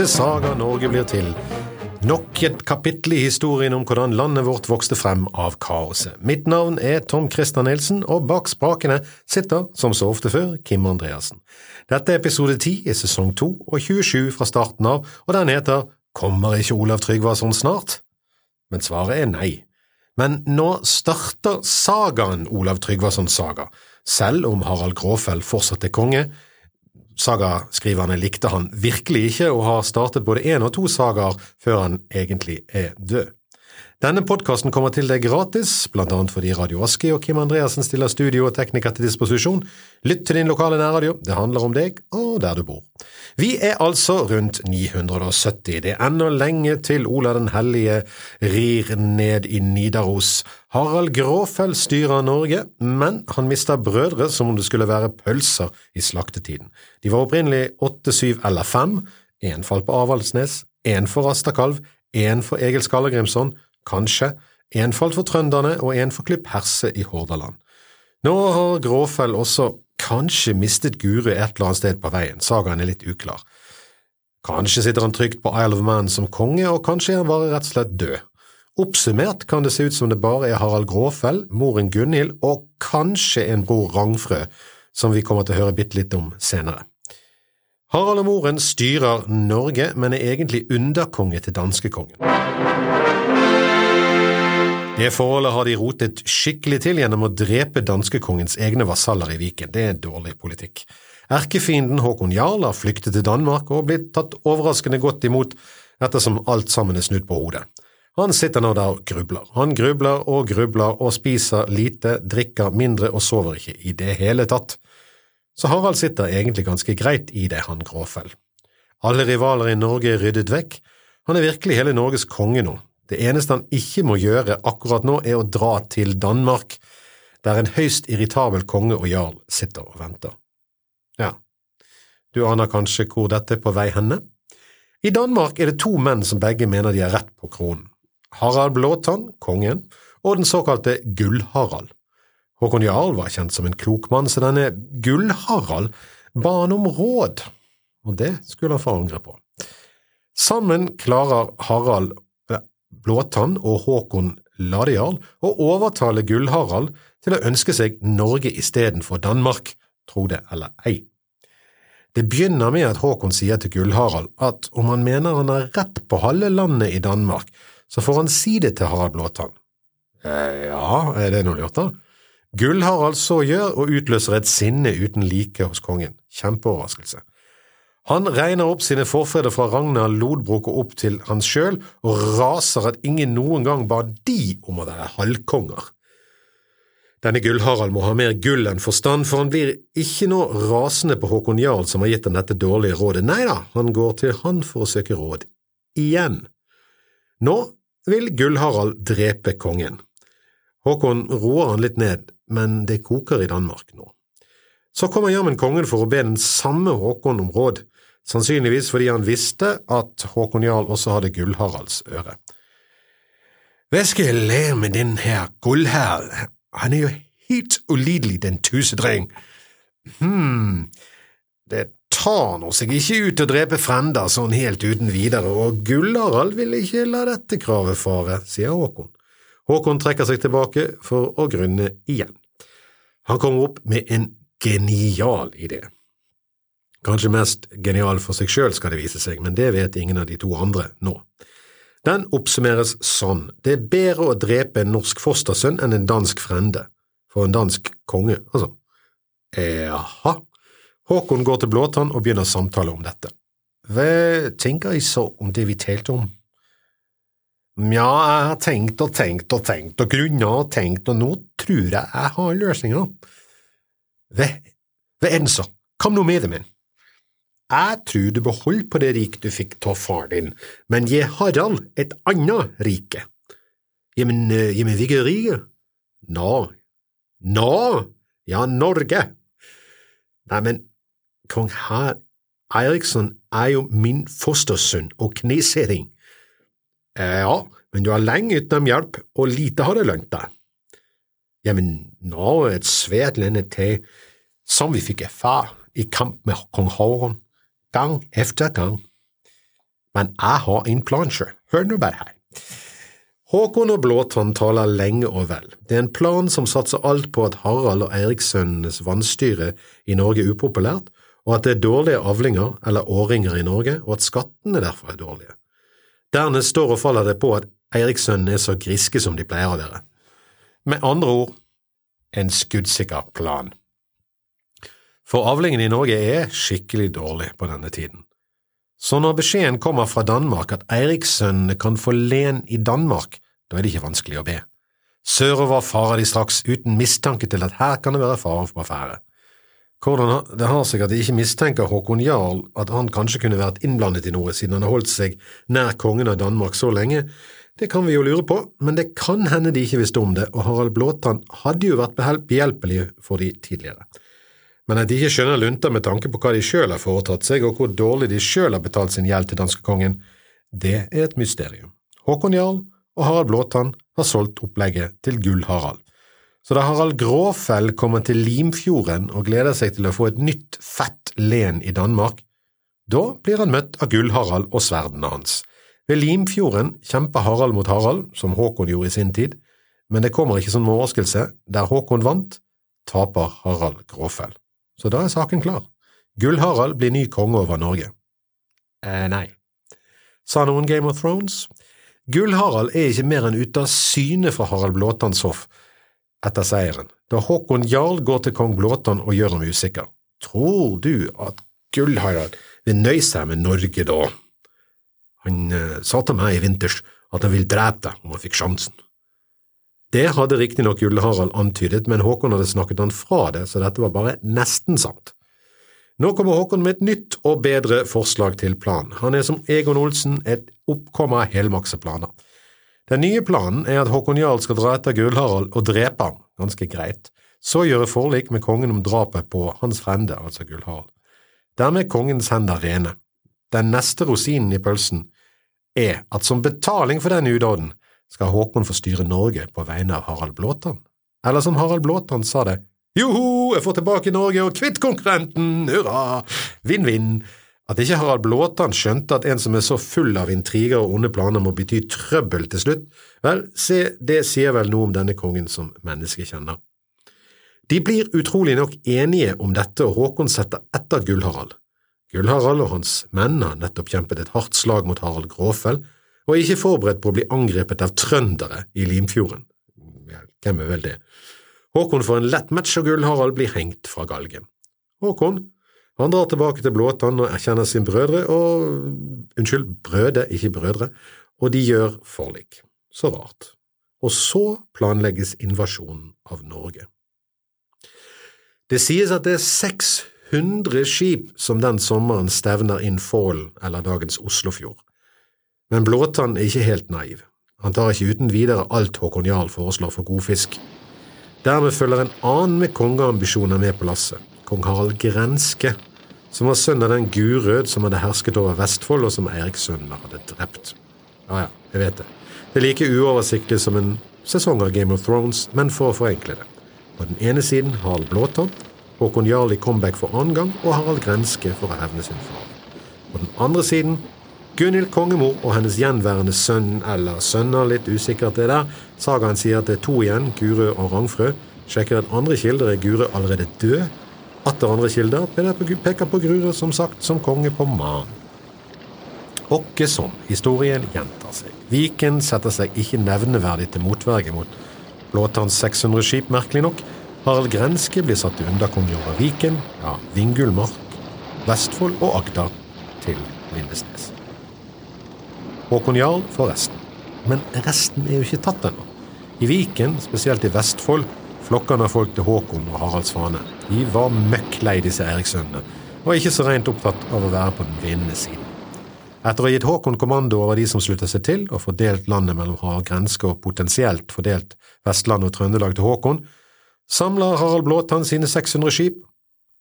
til Saga Norge blir til. Nok et kapittel i historien om hvordan landet vårt vokste frem av kaoset. Mitt navn er Tom Christer Nilsen, og bak spakene sitter, som så ofte før, Kim Andreassen. Dette er episode 10 i sesong 2 og 27 fra starten av, og den heter Kommer ikke Olav Tryggvason snart? Men svaret er nei. Men nå starter sagaen Olav Tryggvasons saga, selv om Harald Gråfell fortsatt er konge sagaskriverne likte han virkelig ikke, og har startet både én og to sagaer før han egentlig er død. Denne podkasten kommer til deg gratis, blant annet fordi Radio Aski og Kim Andreassen stiller studio og tekniker til disposisjon. Lytt til din lokale nærradio, det handler om deg og der du bor. Vi er altså rundt 970, det er ennå lenge til Ola den hellige rir ned i Nidaros. Harald Gråfell styrer Norge, men han mister brødre som om det skulle være pølser i slaktetiden. De var opprinnelig åtte, syv eller fem, én falt på Avaldsnes, én for Astakalv, én for Egil Skallegrimsson, kanskje, en falt for trønderne og en for Klipp Herse i Hordaland. Nå har Gråfell også kanskje mistet Guru et eller annet sted på veien, sagaen er litt uklar. Kanskje sitter han trygt på Isle of Man som konge, og kanskje er han bare rett og slett død. Oppsummert kan det se ut som det bare er Harald Gråfell, moren Gunhild og kanskje en bror Rangfrø, som vi kommer til å høre bitte litt om senere. Harald og moren styrer Norge, men er egentlig underkonge til danskekongen. Det forholdet har de rotet skikkelig til gjennom å drepe danskekongens egne vasaller i Viken. Det er dårlig politikk. Erkefienden Håkon Jarl har flyktet til Danmark og blitt tatt overraskende godt imot ettersom alt sammen er snudd på hodet. Han sitter nå der og grubler. Han grubler og grubler og spiser lite, drikker mindre og sover ikke i det hele tatt. Så Harald sitter egentlig ganske greit i det, han Gråfell. Alle rivaler i Norge er ryddet vekk. Han er virkelig hele Norges konge nå. Det eneste han ikke må gjøre akkurat nå, er å dra til Danmark, der en høyst irritabel konge og jarl sitter og venter. Ja, du aner kanskje hvor dette er på vei henne? I Danmark er det to menn som begge mener de har rett på kronen. Harald Blåtann, kongen, og den såkalte Gull-Harald. Håkon Jarl var kjent som en klok mann, så denne Gull-Harald ba han om råd, og det skulle han få angre på. Sammen klarer Harald Blåtann og Håkon Ladejarl å overtale Gull-Harald til å ønske seg Norge istedenfor Danmark, tro det eller ei. Det begynner med at Håkon sier til Gull-Harald at om han mener han har rett på halve landet i Danmark, så får han si det til Harald Blåtann. Eh, ja, er det noe lurt, da? Gull-Harald så gjør og utløser et sinne uten like hos kongen. Kjempeoverraskelse. Han regner opp sine forfedre fra Ragnar Lodbrok og opp til han sjøl, og raser at ingen noen gang ba de om å være halvkonger. Denne Gull-Harald må ha mer gull enn forstand, for han blir ikke nå rasende på Håkon Jarl som har gitt ham dette dårlige rådet, nei da, han går til han for å søke råd. Igjen. Nå vil Gull-Harald drepe kongen. Håkon roer han litt ned, men det koker i Danmark nå. Så kommer jammen kongen for å be den samme Håkon om råd, sannsynligvis fordi han visste at Håkon Jarl også hadde Gullharalds øre. Hva skal jeg lære med den her Gullharald, han er jo helt ulidelig, den tusedreng. Hm, det tar nå seg ikke ut å drepe frender sånn helt uten videre, og Gullharald vil ikke la dette kravet fare, sier Håkon. Håkon trekker seg tilbake for å grunne igjen. Han kommer opp med en genial idé. Kanskje mest genial for seg sjøl, skal det vise seg, men det vet ingen av de to andre nå. Den oppsummeres sånn, det er bedre å drepe en norsk fostersønn enn en dansk frende, for en dansk konge, altså. Jaha, Håkon går til Blåtann og begynner samtale om dette. Hva tenker jeg så om det vi talte om? Nja, jeg har tenkt og tenkt og tenkt og grunna og tenkt, og nå tror jeg jeg har løsninga. Hva, hva er den så? Kom nå med det, min. Jeg tror du beholder på det riket du fikk av far din, men gi Harald et annet rike. Jamen, men, eh, ja, men hvilket rike? Nå, nå, ja, Norge. Nei, men kong Har Eriksson er jo min fostersønn og knesering. Ja, men du er lenge uten hjelp, og lite har det lønt deg. Jamen, nå er et svært lende til, som vi fikk erfare i kamp med kong Håkon, gang efter gang. Men jeg har en plan sjøl, hør nå bare her. Håkon og Blåtann taler lenge og vel. Det er en plan som satser alt på at Harald og Eirikssønnenes vannstyre i Norge er upopulært, og at det er dårlige avlinger eller årringer i Norge, og at skattene derfor er dårlige. Dernest står og faller det på at Eirikssønnene er så griske som de pleier å være. Med andre ord, en skuddsikker plan. For avlingen i Norge er skikkelig dårlig på denne tiden. Så når beskjeden kommer fra Danmark at Eirikssønnene kan få len i Danmark, da er det ikke vanskelig å be. Sørover farer de straks uten mistanke til at her kan det være fare for affære. Hvordan det har seg at de ikke mistenker Håkon Jarl at han kanskje kunne vært innblandet i noe siden han har holdt seg nær kongen av Danmark så lenge, det kan vi jo lure på, men det kan hende de ikke visste om det, og Harald Blåtann hadde jo vært behjelpelig for de tidligere. Men at de ikke skjønner lunta med tanke på hva de sjøl har foretatt seg, og hvor dårlig de sjøl har betalt sin gjeld til danskekongen, det er et mysterium. Håkon Jarl og Harald Blåtann har solgt opplegget til Gull-Harald. Så da Harald Gråfell kommer til Limfjorden og gleder seg til å få et nytt, fett len i Danmark, da blir han møtt av Gull-Harald og sverdene hans. Ved Limfjorden kjemper Harald mot Harald, som Håkon gjorde i sin tid, men det kommer ikke som overraskelse. Der Håkon vant, taper Harald Gråfell. Så da er saken klar. Gull-Harald blir ny konge over Norge. Eh, nei. Sa noen Game of Thrones? Gull-Harald er ikke mer enn ute av syne fra Harald Blåtanns hoff etter seieren, da Håkon Jarl går til kong Blåtann og gjør ham usikker. Tror du at Gull-Harald vil nøye seg med Norge da? Han eh, sa til meg i vinters at han vil drepe deg om han fikk sjansen. Det hadde riktignok Gull-Harald antydet, men Håkon hadde snakket han fra det, så dette var bare nesten sant. Nå kommer Håkon med et nytt og bedre forslag til plan. Han er som Egon Olsen et oppkommer av helmakseplaner. Den nye planen er at Håkon Jarl skal dra etter Gull-Harald og drepe ham, ganske greit, så gjøre forlik med kongen om drapet på hans frende, altså Gull-Harald. Dermed er kongens hender rene. Den neste rosinen i pølsen er at som betaling for den udåden skal Håkon få styre Norge på vegne av Harald Blåtann? Eller som Harald Blåtann sa det, joho, jeg får tilbake Norge og kvitt konkurrenten, hurra, vinn-vinn. At ikke Harald Blåtann skjønte at en som er så full av intriger og onde planer må bety trøbbel til slutt, vel, se, det sier vel noe om denne kongen som mennesket kjenner. De blir utrolig nok enige om dette, og Håkon setter etter Gull-Harald. Gull-Harald og hans menn har nettopp kjempet et hardt slag mot Harald Gråfell, er ikke forberedt på å bli angrepet av trøndere i Limfjorden. Hvem er vel det? Håkon får en lett match, og Gull-Harald blir hengt fra galgen. Håkon han drar tilbake til Blåtann og erkjenner sin brødre og… unnskyld, brøde, ikke brødre, og de gjør forlik. Så rart. Og så planlegges invasjonen av Norge. Det sies at det er 600 skip som den sommeren stevner inn Fålen eller dagens Oslofjord. Men Blåtann er ikke helt naiv. Han tar ikke uten videre alt Håkon Jarl foreslår for god fisk. Dermed følger en annen med kongeambisjoner med på lasset, kong Harald Grenske, som var sønn av den Gurød som hadde hersket over Vestfold, og som Eirikssønnene hadde drept. Ja ja, jeg vet det. Det er like uoversiktlig som en sesong av Game of Thrones, men for å forenkle det. På den ene siden Harald Blåtann, Håkon Jarl i comeback for annen gang, og Harald Grenske for å hevne sin far. På den andre siden Gunhild kongemor og hennes gjenværende sønn eller sønner, litt usikkert det der. Sagaen sier at det er to igjen, Gurø og Rangfrø. Sjekker at andre kilder er Gurø allerede død. Atter andre kilder peker på Gurø som sagt som konge på Man. Åkke som historien gjentar seg. Viken setter seg ikke nevneverdig til motverge mot Blåtanns 600 skip, merkelig nok. Harald Grenske blir satt til underkonge Viken, ja, Vingulmark, Vestfold og Agder til Lindesnes. Håkon Jarl får resten. Men resten er jo ikke tatt ennå. I Viken, spesielt i Vestfold, flokkene av folk til Håkon og Harald Svane. De var møkk lei disse Erikssønnene, og ikke så rent opptatt av å være på den vinnende siden. Etter å ha gitt Håkon kommando over de som sluttet seg til, og fordelt landet mellom hard Grenske og potensielt fordelt Vestland og Trøndelag til Håkon, samler Harald Blåtann sine 600 skip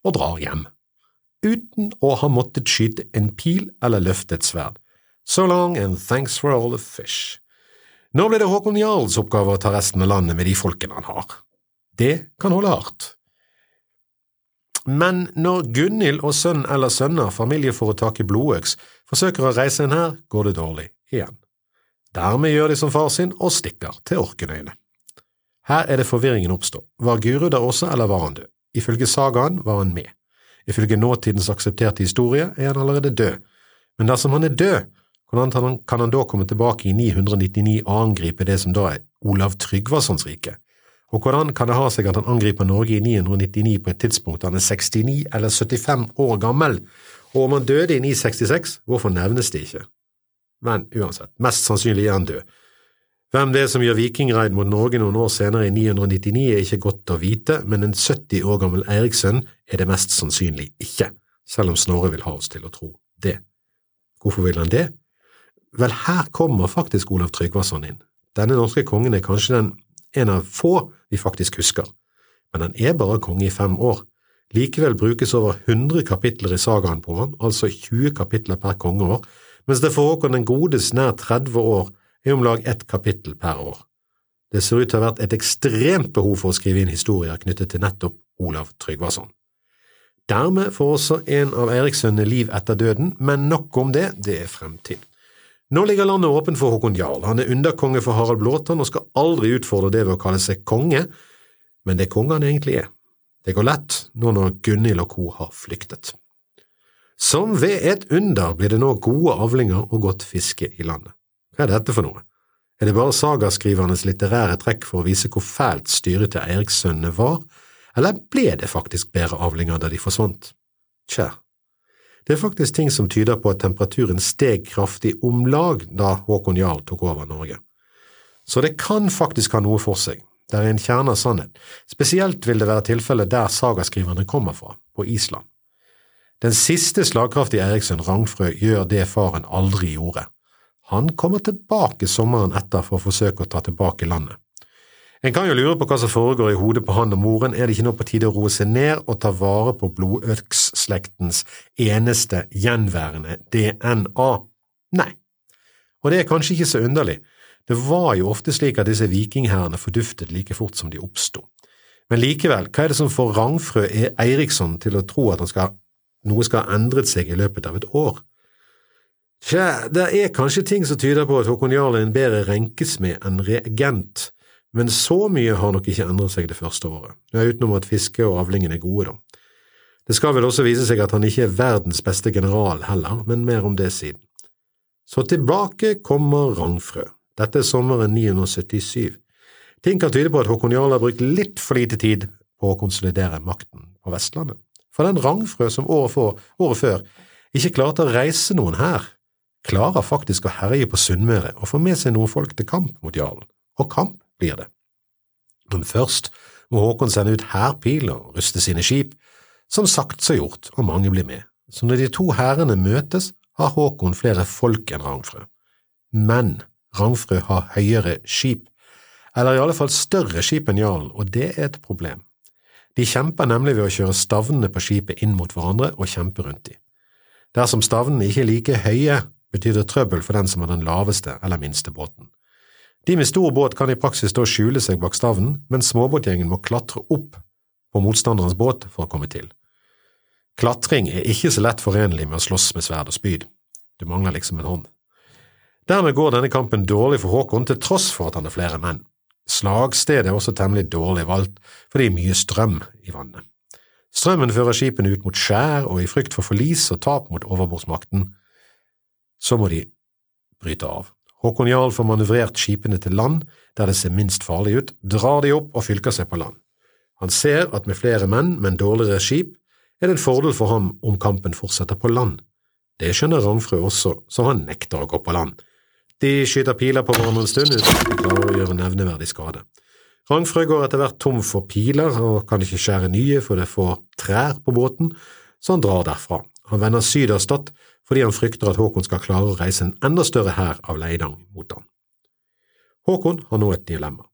og drar hjem, uten å ha måttet skyte en pil eller løfte et sverd. So long and thanks for all the fish. Nå blir det Håkon Jarls oppgave å ta resten av landet med de folkene han har. Det kan holde hardt. Men når Gunhild og sønn eller sønner, familieforetaket Blodøks, Forsøker å reise inn her, går det dårlig igjen. Dermed gjør de som far sin og stikker til Orkenøyene. Her er det forvirringen oppstår. Var Guru der også, eller var han død? Ifølge sagaen var han med. Ifølge nåtidens aksepterte historie er han allerede død. Men dersom han er død, kan han da komme tilbake i 999 og angripe det som da er Olav Tryggvasons rike? Og hvordan kan det ha seg at han angriper Norge i 999 på et tidspunkt da han er 69 eller 75 år gammel, og om han døde i 966, hvorfor nevnes det ikke? Men uansett, mest sannsynlig er han død. Hvem det er som gjør vikingreid mot Norge noen år senere i 999 er ikke godt å vite, men en 70 år gammel Eirikssønn er det mest sannsynlig ikke, selv om Snorre vil ha oss til å tro det. Hvorfor vil han det? Vel, her kommer faktisk Olav Tryggvason inn. Denne norske kongen er kanskje den en av få vi faktisk husker, men han er bare konge i fem år. Likevel brukes over 100 kapitler i sagaen på han, altså 20 kapitler per kongeår, mens det for Håkon den godes nær 30 år er om lag ett kapittel per år. Det ser ut til å ha vært et ekstremt behov for å skrive inn historier knyttet til nettopp Olav Tryggvason. Dermed får også en av Eirikssønnene liv etter døden, men nok om det, det er fremtid. Nå ligger landet åpent for Håkon Jarl, han er underkonge for Harald Blåtann og skal aldri utfordre det ved å kalle seg konge, men det er konge han egentlig er. Det går lett nå når Gunhild og co. har flyktet. Som ved et under blir det nå gode avlinger og godt fiske i landet. Hva er dette for noe? Er det bare sagaskrivernes litterære trekk for å vise hvor fælt styret til Eirikssønnene var, eller ble det faktisk bedre avlinger da de forsvant? Tja, det er faktisk ting som tyder på at temperaturen steg kraftig om lag da Håkon Jarl tok over Norge. Så det kan faktisk ha noe for seg, det er en kjerne av sannhet, spesielt vil det være tilfellet der sagaskriverne kommer fra, på Island. Den siste slagkraftige Eriksson Rangfrø gjør det faren aldri gjorde, han kommer tilbake sommeren etter for å forsøke å ta tilbake landet. En kan jo lure på hva som foregår i hodet på han og moren, er det ikke nå på tide å roe seg ned og ta vare på blodøksslektens eneste gjenværende DNA? Nei, og det er kanskje ikke så underlig, det var jo ofte slik at disse vikinghærene forduftet like fort som de oppsto. Men likevel, hva er det som får Rangfrø Eiriksson til å tro at skal, noe skal ha endret seg i løpet av et år? Tja, det er kanskje ting som tyder på at Håkon Jarl er en bedre renkesmed enn regent, men så mye har nok ikke endret seg det første året, ja, utenom at fiske og avlingen er gode, da. Det skal vel også vise seg at han ikke er verdens beste general heller, men mer om det siden. Så tilbake kommer Rangfrø. Dette er sommeren 977. Ting kan tyde på at Håkon Jarl har brukt litt for lite tid på å konsolidere makten på Vestlandet. For den Rangfrø som året, for, året før ikke klarte å reise noen her, klarer faktisk å herje på Sunnmøre og få med seg noen folk til kamp mot jarlen, og kamp blir det. Men først må Håkon sende ut hærpiler og ruste sine skip, som sagt så gjort, og mange blir med, så når de to hærene møtes, har Håkon flere folk enn Rangfrø. Men Rangfrø har høyere skip, eller i alle fall større skip enn jarlen, og det er et problem. De kjemper nemlig ved å kjøre stavnene på skipet inn mot hverandre og kjempe rundt dem. Dersom stavnene ikke er like høye, betyr det trøbbel for den som har den laveste eller minste båten. De med stor båt kan i praksis da skjule seg bak stavnen, mens småbåtgjengen må klatre opp på motstanderens båt for å komme til. Klatring er ikke så lett forenlig med å slåss med sverd og spyd, du mangler liksom en hånd. Dermed går denne kampen dårlig for Håkon til tross for at han er flere menn. Slagstedet er også temmelig dårlig valgt, for det er mye strøm i vannet. Strømmen fører skipene ut mot skjær, og i frykt for forlis og tap mot overbordsmakten så må de bryte av. Håkon Jarl får manøvrert skipene til land der det ser minst farlig ut, drar de opp og fylker seg på land. Han ser at med flere menn, men dårligere skip, er det en fordel for ham om kampen fortsetter på land. Det skjønner Rangfrø også, så han nekter å gå på land. De skyter piler på hverandre en stund uten at de klarer å gjøre nevneverdig skade. Rangfrø går etter hvert tom for piler og kan ikke skjære nye for det får trær på båten, så han drar derfra. Han vender sydøst fordi han frykter at Håkon skal klare å reise en enda større hær av Leidang mot ham. Håkon har nå et dilemma.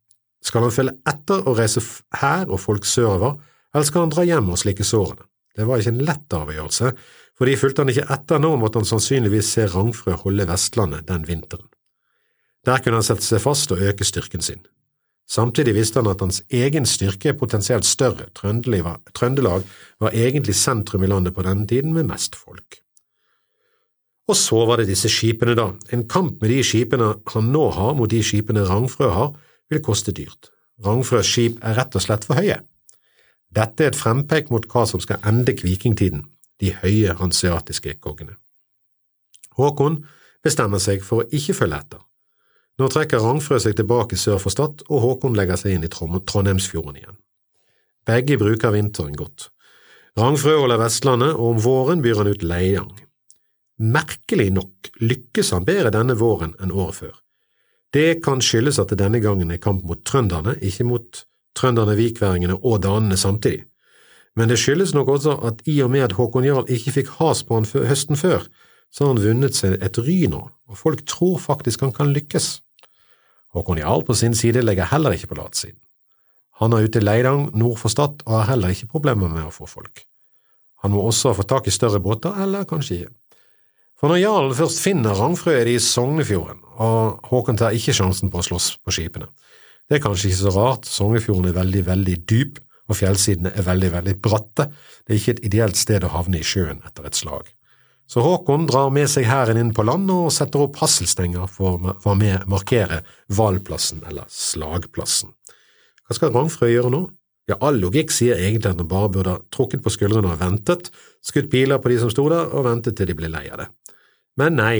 Skal han følge etter og reise hær og folk sørover, eller skal han dra hjem og slikke sårene? Det var ikke en lett avgjørelse, fordi fulgte han ikke etter nå, måtte han sannsynligvis se Rangfrø holde Vestlandet den vinteren. Der kunne han sette seg fast og øke styrken sin. Samtidig visste han at hans egen styrke potensielt større, Trøndelag var egentlig sentrum i landet på denne tiden med mest folk. Og så var det disse skipene, da. En kamp med de skipene han nå har mot de skipene Rangfrø har, vil koste dyrt. Rangfrøs skip er rett og slett for høye. Dette er et frempek mot hva som skal ende vikingtiden, de høye hanseatiske kongene. Håkon bestemmer seg for å ikke følge etter. Nå trekker Rangfrø seg tilbake sør for Stad, og Håkon legger seg inn i Trondheimsfjorden igjen. Begge bruker vinteren godt. Rangfrø holder Vestlandet, og om våren byr han ut Leiang. Merkelig nok lykkes han bedre denne våren enn året før. Det kan skyldes at det denne gangen er kamp mot trønderne, ikke mot trønderne, vikværingene og danene samtidig. Men det skyldes nok også at i og med at Håkon Jarl ikke fikk has på han høsten før, så har han vunnet seg et ry nå, og folk tror faktisk han kan lykkes. Håkon Jarl på sin side legger heller ikke på latsiden. Han er ute i Leidang nord for Stad og har heller ikke problemer med å få folk. Han må også få tak i større båter, eller kanskje ikke. For når jarlen først finner Rangfrø, er de i Sognefjorden, og Håkon tar ikke sjansen på å slåss på skipene. Det er kanskje ikke så rart, Sognefjorden er veldig, veldig dyp, og fjellsidene er veldig, veldig bratte, det er ikke et ideelt sted å havne i sjøen etter et slag. Så Håkon drar med seg hæren inn på land og setter opp hasselstenger for å markere valplassen eller slagplassen. Hva skal Rangfrø gjøre nå? Ja, all logikk sier egentlig at han bare burde ha trukket på skuldrene og ventet, skutt piler på de som sto der, og ventet til de ble lei av det. Men nei,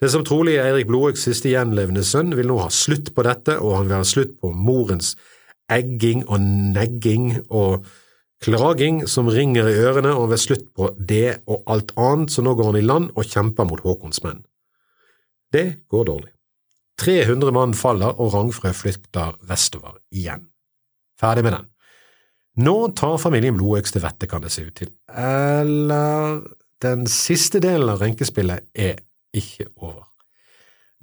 det som trolig er Eirik Blodøks siste gjenlevende sønn, vil nå ha slutt på dette, og han vil ha slutt på morens egging og negging og klaging som ringer i ørene, og han vil ha slutt på det og alt annet, så nå går han i land og kjemper mot Håkons menn. Det går dårlig. 300 mann faller, og Rangfrø flykter vestover igjen. Ferdig med den. Nå tar familien Blodøks til vettet, kan det se ut til. Eller den siste delen av renkespillet er ikke over.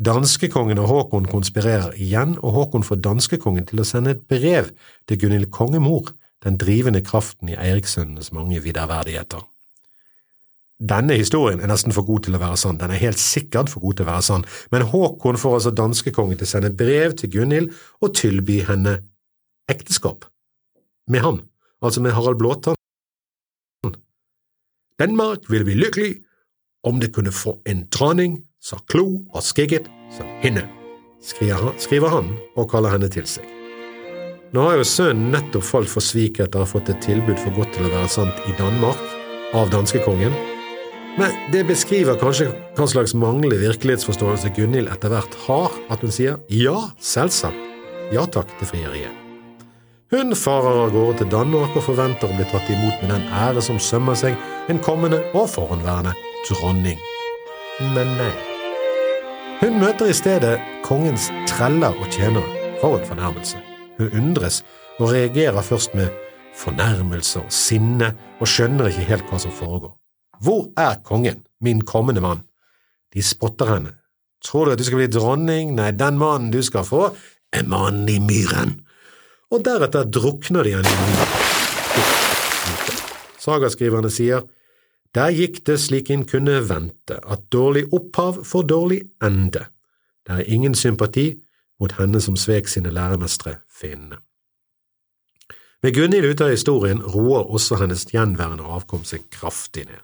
Danskekongen og Håkon konspirerer igjen, og Håkon får danskekongen til å sende et brev til Gunhild kongemor, den drivende kraften i Eirikssønnenes mange viderverdigheter. Denne historien er nesten for god til å være sann, den er helt sikkert for god til å være sann, men Håkon får altså danskekongen til å sende brev til Gunhild og tilby henne ekteskap med han, altså med Harald Blåtann. Danmark ville bli lykkelig om det kunne få en dronning så klo og skigget som henne, skriver han og kaller henne til seg. Nå har jo sønnen nettopp falt for svik etter å ha fått et tilbud for godt til å være sant i Danmark av danskekongen, men det beskriver kanskje hva slags manglende virkelighetsforståelse Gunhild etter hvert har, at hun sier ja, selvsagt, ja takk til frieriet. Hun farer av gårde til Danmark og forventer å bli tatt imot med den ære som sømmer seg en kommende og forhåndværende dronning. Men nei. Hun møter i stedet kongens treller og tjenere for en fornærmelse. Hun undres og reagerer først med fornærmelse og sinne og skjønner ikke helt hva som foregår. Hvor er kongen, min kommende mann? De spotter henne. Tror du at du skal bli dronning? Nei, den mannen du skal få, er mannen i myren og deretter drukner de en i myr. Sagaskriverne sier der gikk det slik en kunne vente, at dårlig opphav får dårlig ende. Det er ingen sympati mot henne som svek sine læremestre finnene. Med Gunhild ute av historien roer også hennes gjenværende avkom seg kraftig ned.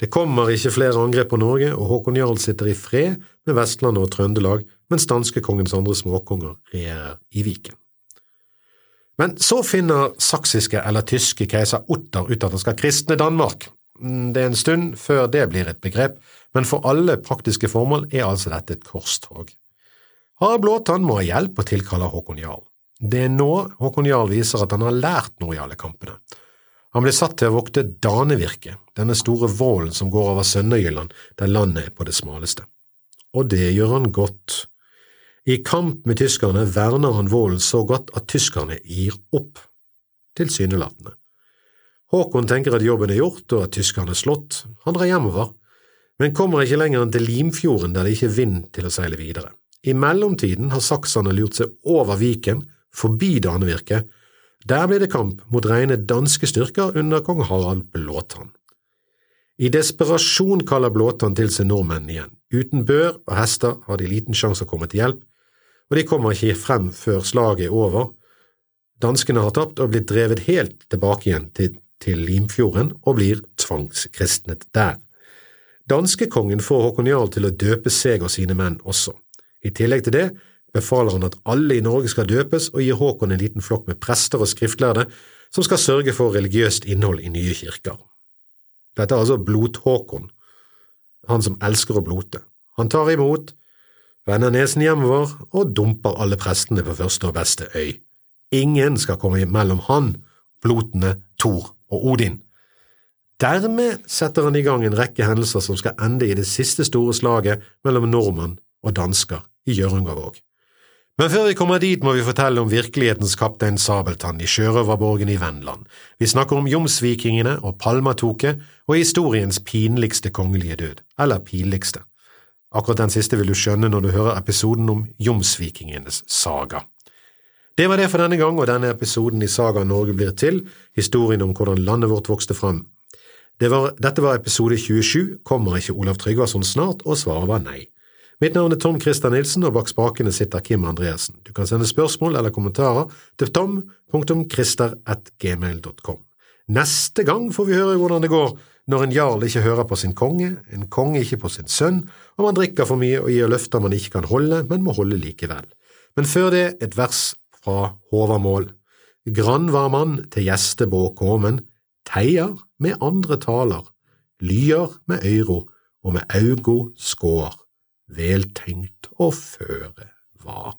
Det kommer ikke flere angrep på Norge, og Håkon Jarl sitter i fred med Vestlandet og Trøndelag, mens danskekongens andre småkonger regjerer i Viken. Men så finner saksiske eller tyske keiser Otter ut at han skal kristne Danmark. Mm, det er en stund før det blir et begrep, men for alle praktiske formål er altså dette et korstog. Harald Blåtann må ha hjelp og tilkaller Håkon Jarl. Det er nå Håkon Jarl viser at han har lært noe i alle kampene. Han blir satt til å vokte Danevirket, denne store vålen som går over Sønderjylland, der landet er på det smaleste. Og det gjør han godt. I kamp med tyskerne verner han Vålen så godt at tyskerne gir opp, tilsynelatende. Håkon tenker at jobben er gjort og at tyskerne er slått, han drar hjemover, men kommer ikke lenger enn til Limfjorden der det ikke er vind til å seile videre. I mellomtiden har sakserne lurt seg over Viken, forbi Danevirke. der blir det kamp mot rene danske styrker under kong Harald Blåtann. I desperasjon kaller Blåtann til seg nordmennene igjen. Uten bør og hester har de liten sjanse å komme til hjelp, og de kommer ikke frem før slaget er over. Danskene har tapt og blitt drevet helt tilbake igjen til, til Limfjorden og blir tvangskristnet der. Danskekongen får Håkon Jarl til å døpe seg og sine menn også. I tillegg til det befaler han at alle i Norge skal døpes, og gir Håkon en liten flokk med prester og skriftlærde som skal sørge for religiøst innhold i nye kirker. Dette er altså Blot-Håkon, han som elsker å blote. Han tar imot, vender nesen hjemover og dumper alle prestene på første og beste øy. Ingen skal komme mellom han, blotene, Thor og Odin. Dermed setter han i gang en rekke hendelser som skal ende i det siste store slaget mellom nordmann og dansker i Hjørungavåg. Men før vi kommer dit, må vi fortelle om virkelighetens kaptein Sabeltann i sjørøverborgen i Vennland. Vi snakker om jomsvikingene og Palmatoket og historiens pinligste kongelige død, eller pinligste. Akkurat den siste vil du skjønne når du hører episoden om jomsvikingenes saga. Det var det for denne gang, og denne episoden i Saga Norge blir til, historien om hvordan landet vårt vokste fram. Det var, dette var episode 27, kommer ikke Olav Tryggvason snart, og svaret var nei. Mitt navn er Tom Christer Nilsen, og bak spakene sitter Kim Andreassen. Du kan sende spørsmål eller kommentarer til tom.christer.gmail.com. Neste gang får vi høre hvordan det går når en jarl ikke hører på sin konge, en konge ikke på sin sønn, og man drikker for mye og gir løfter man ikke kan holde, men må holde likevel. Men før det et vers fra Håvamål. Grann var man til gjestebå komen, teier med andre taler, lyer med øyro og med augo skår veltenkt og føre var.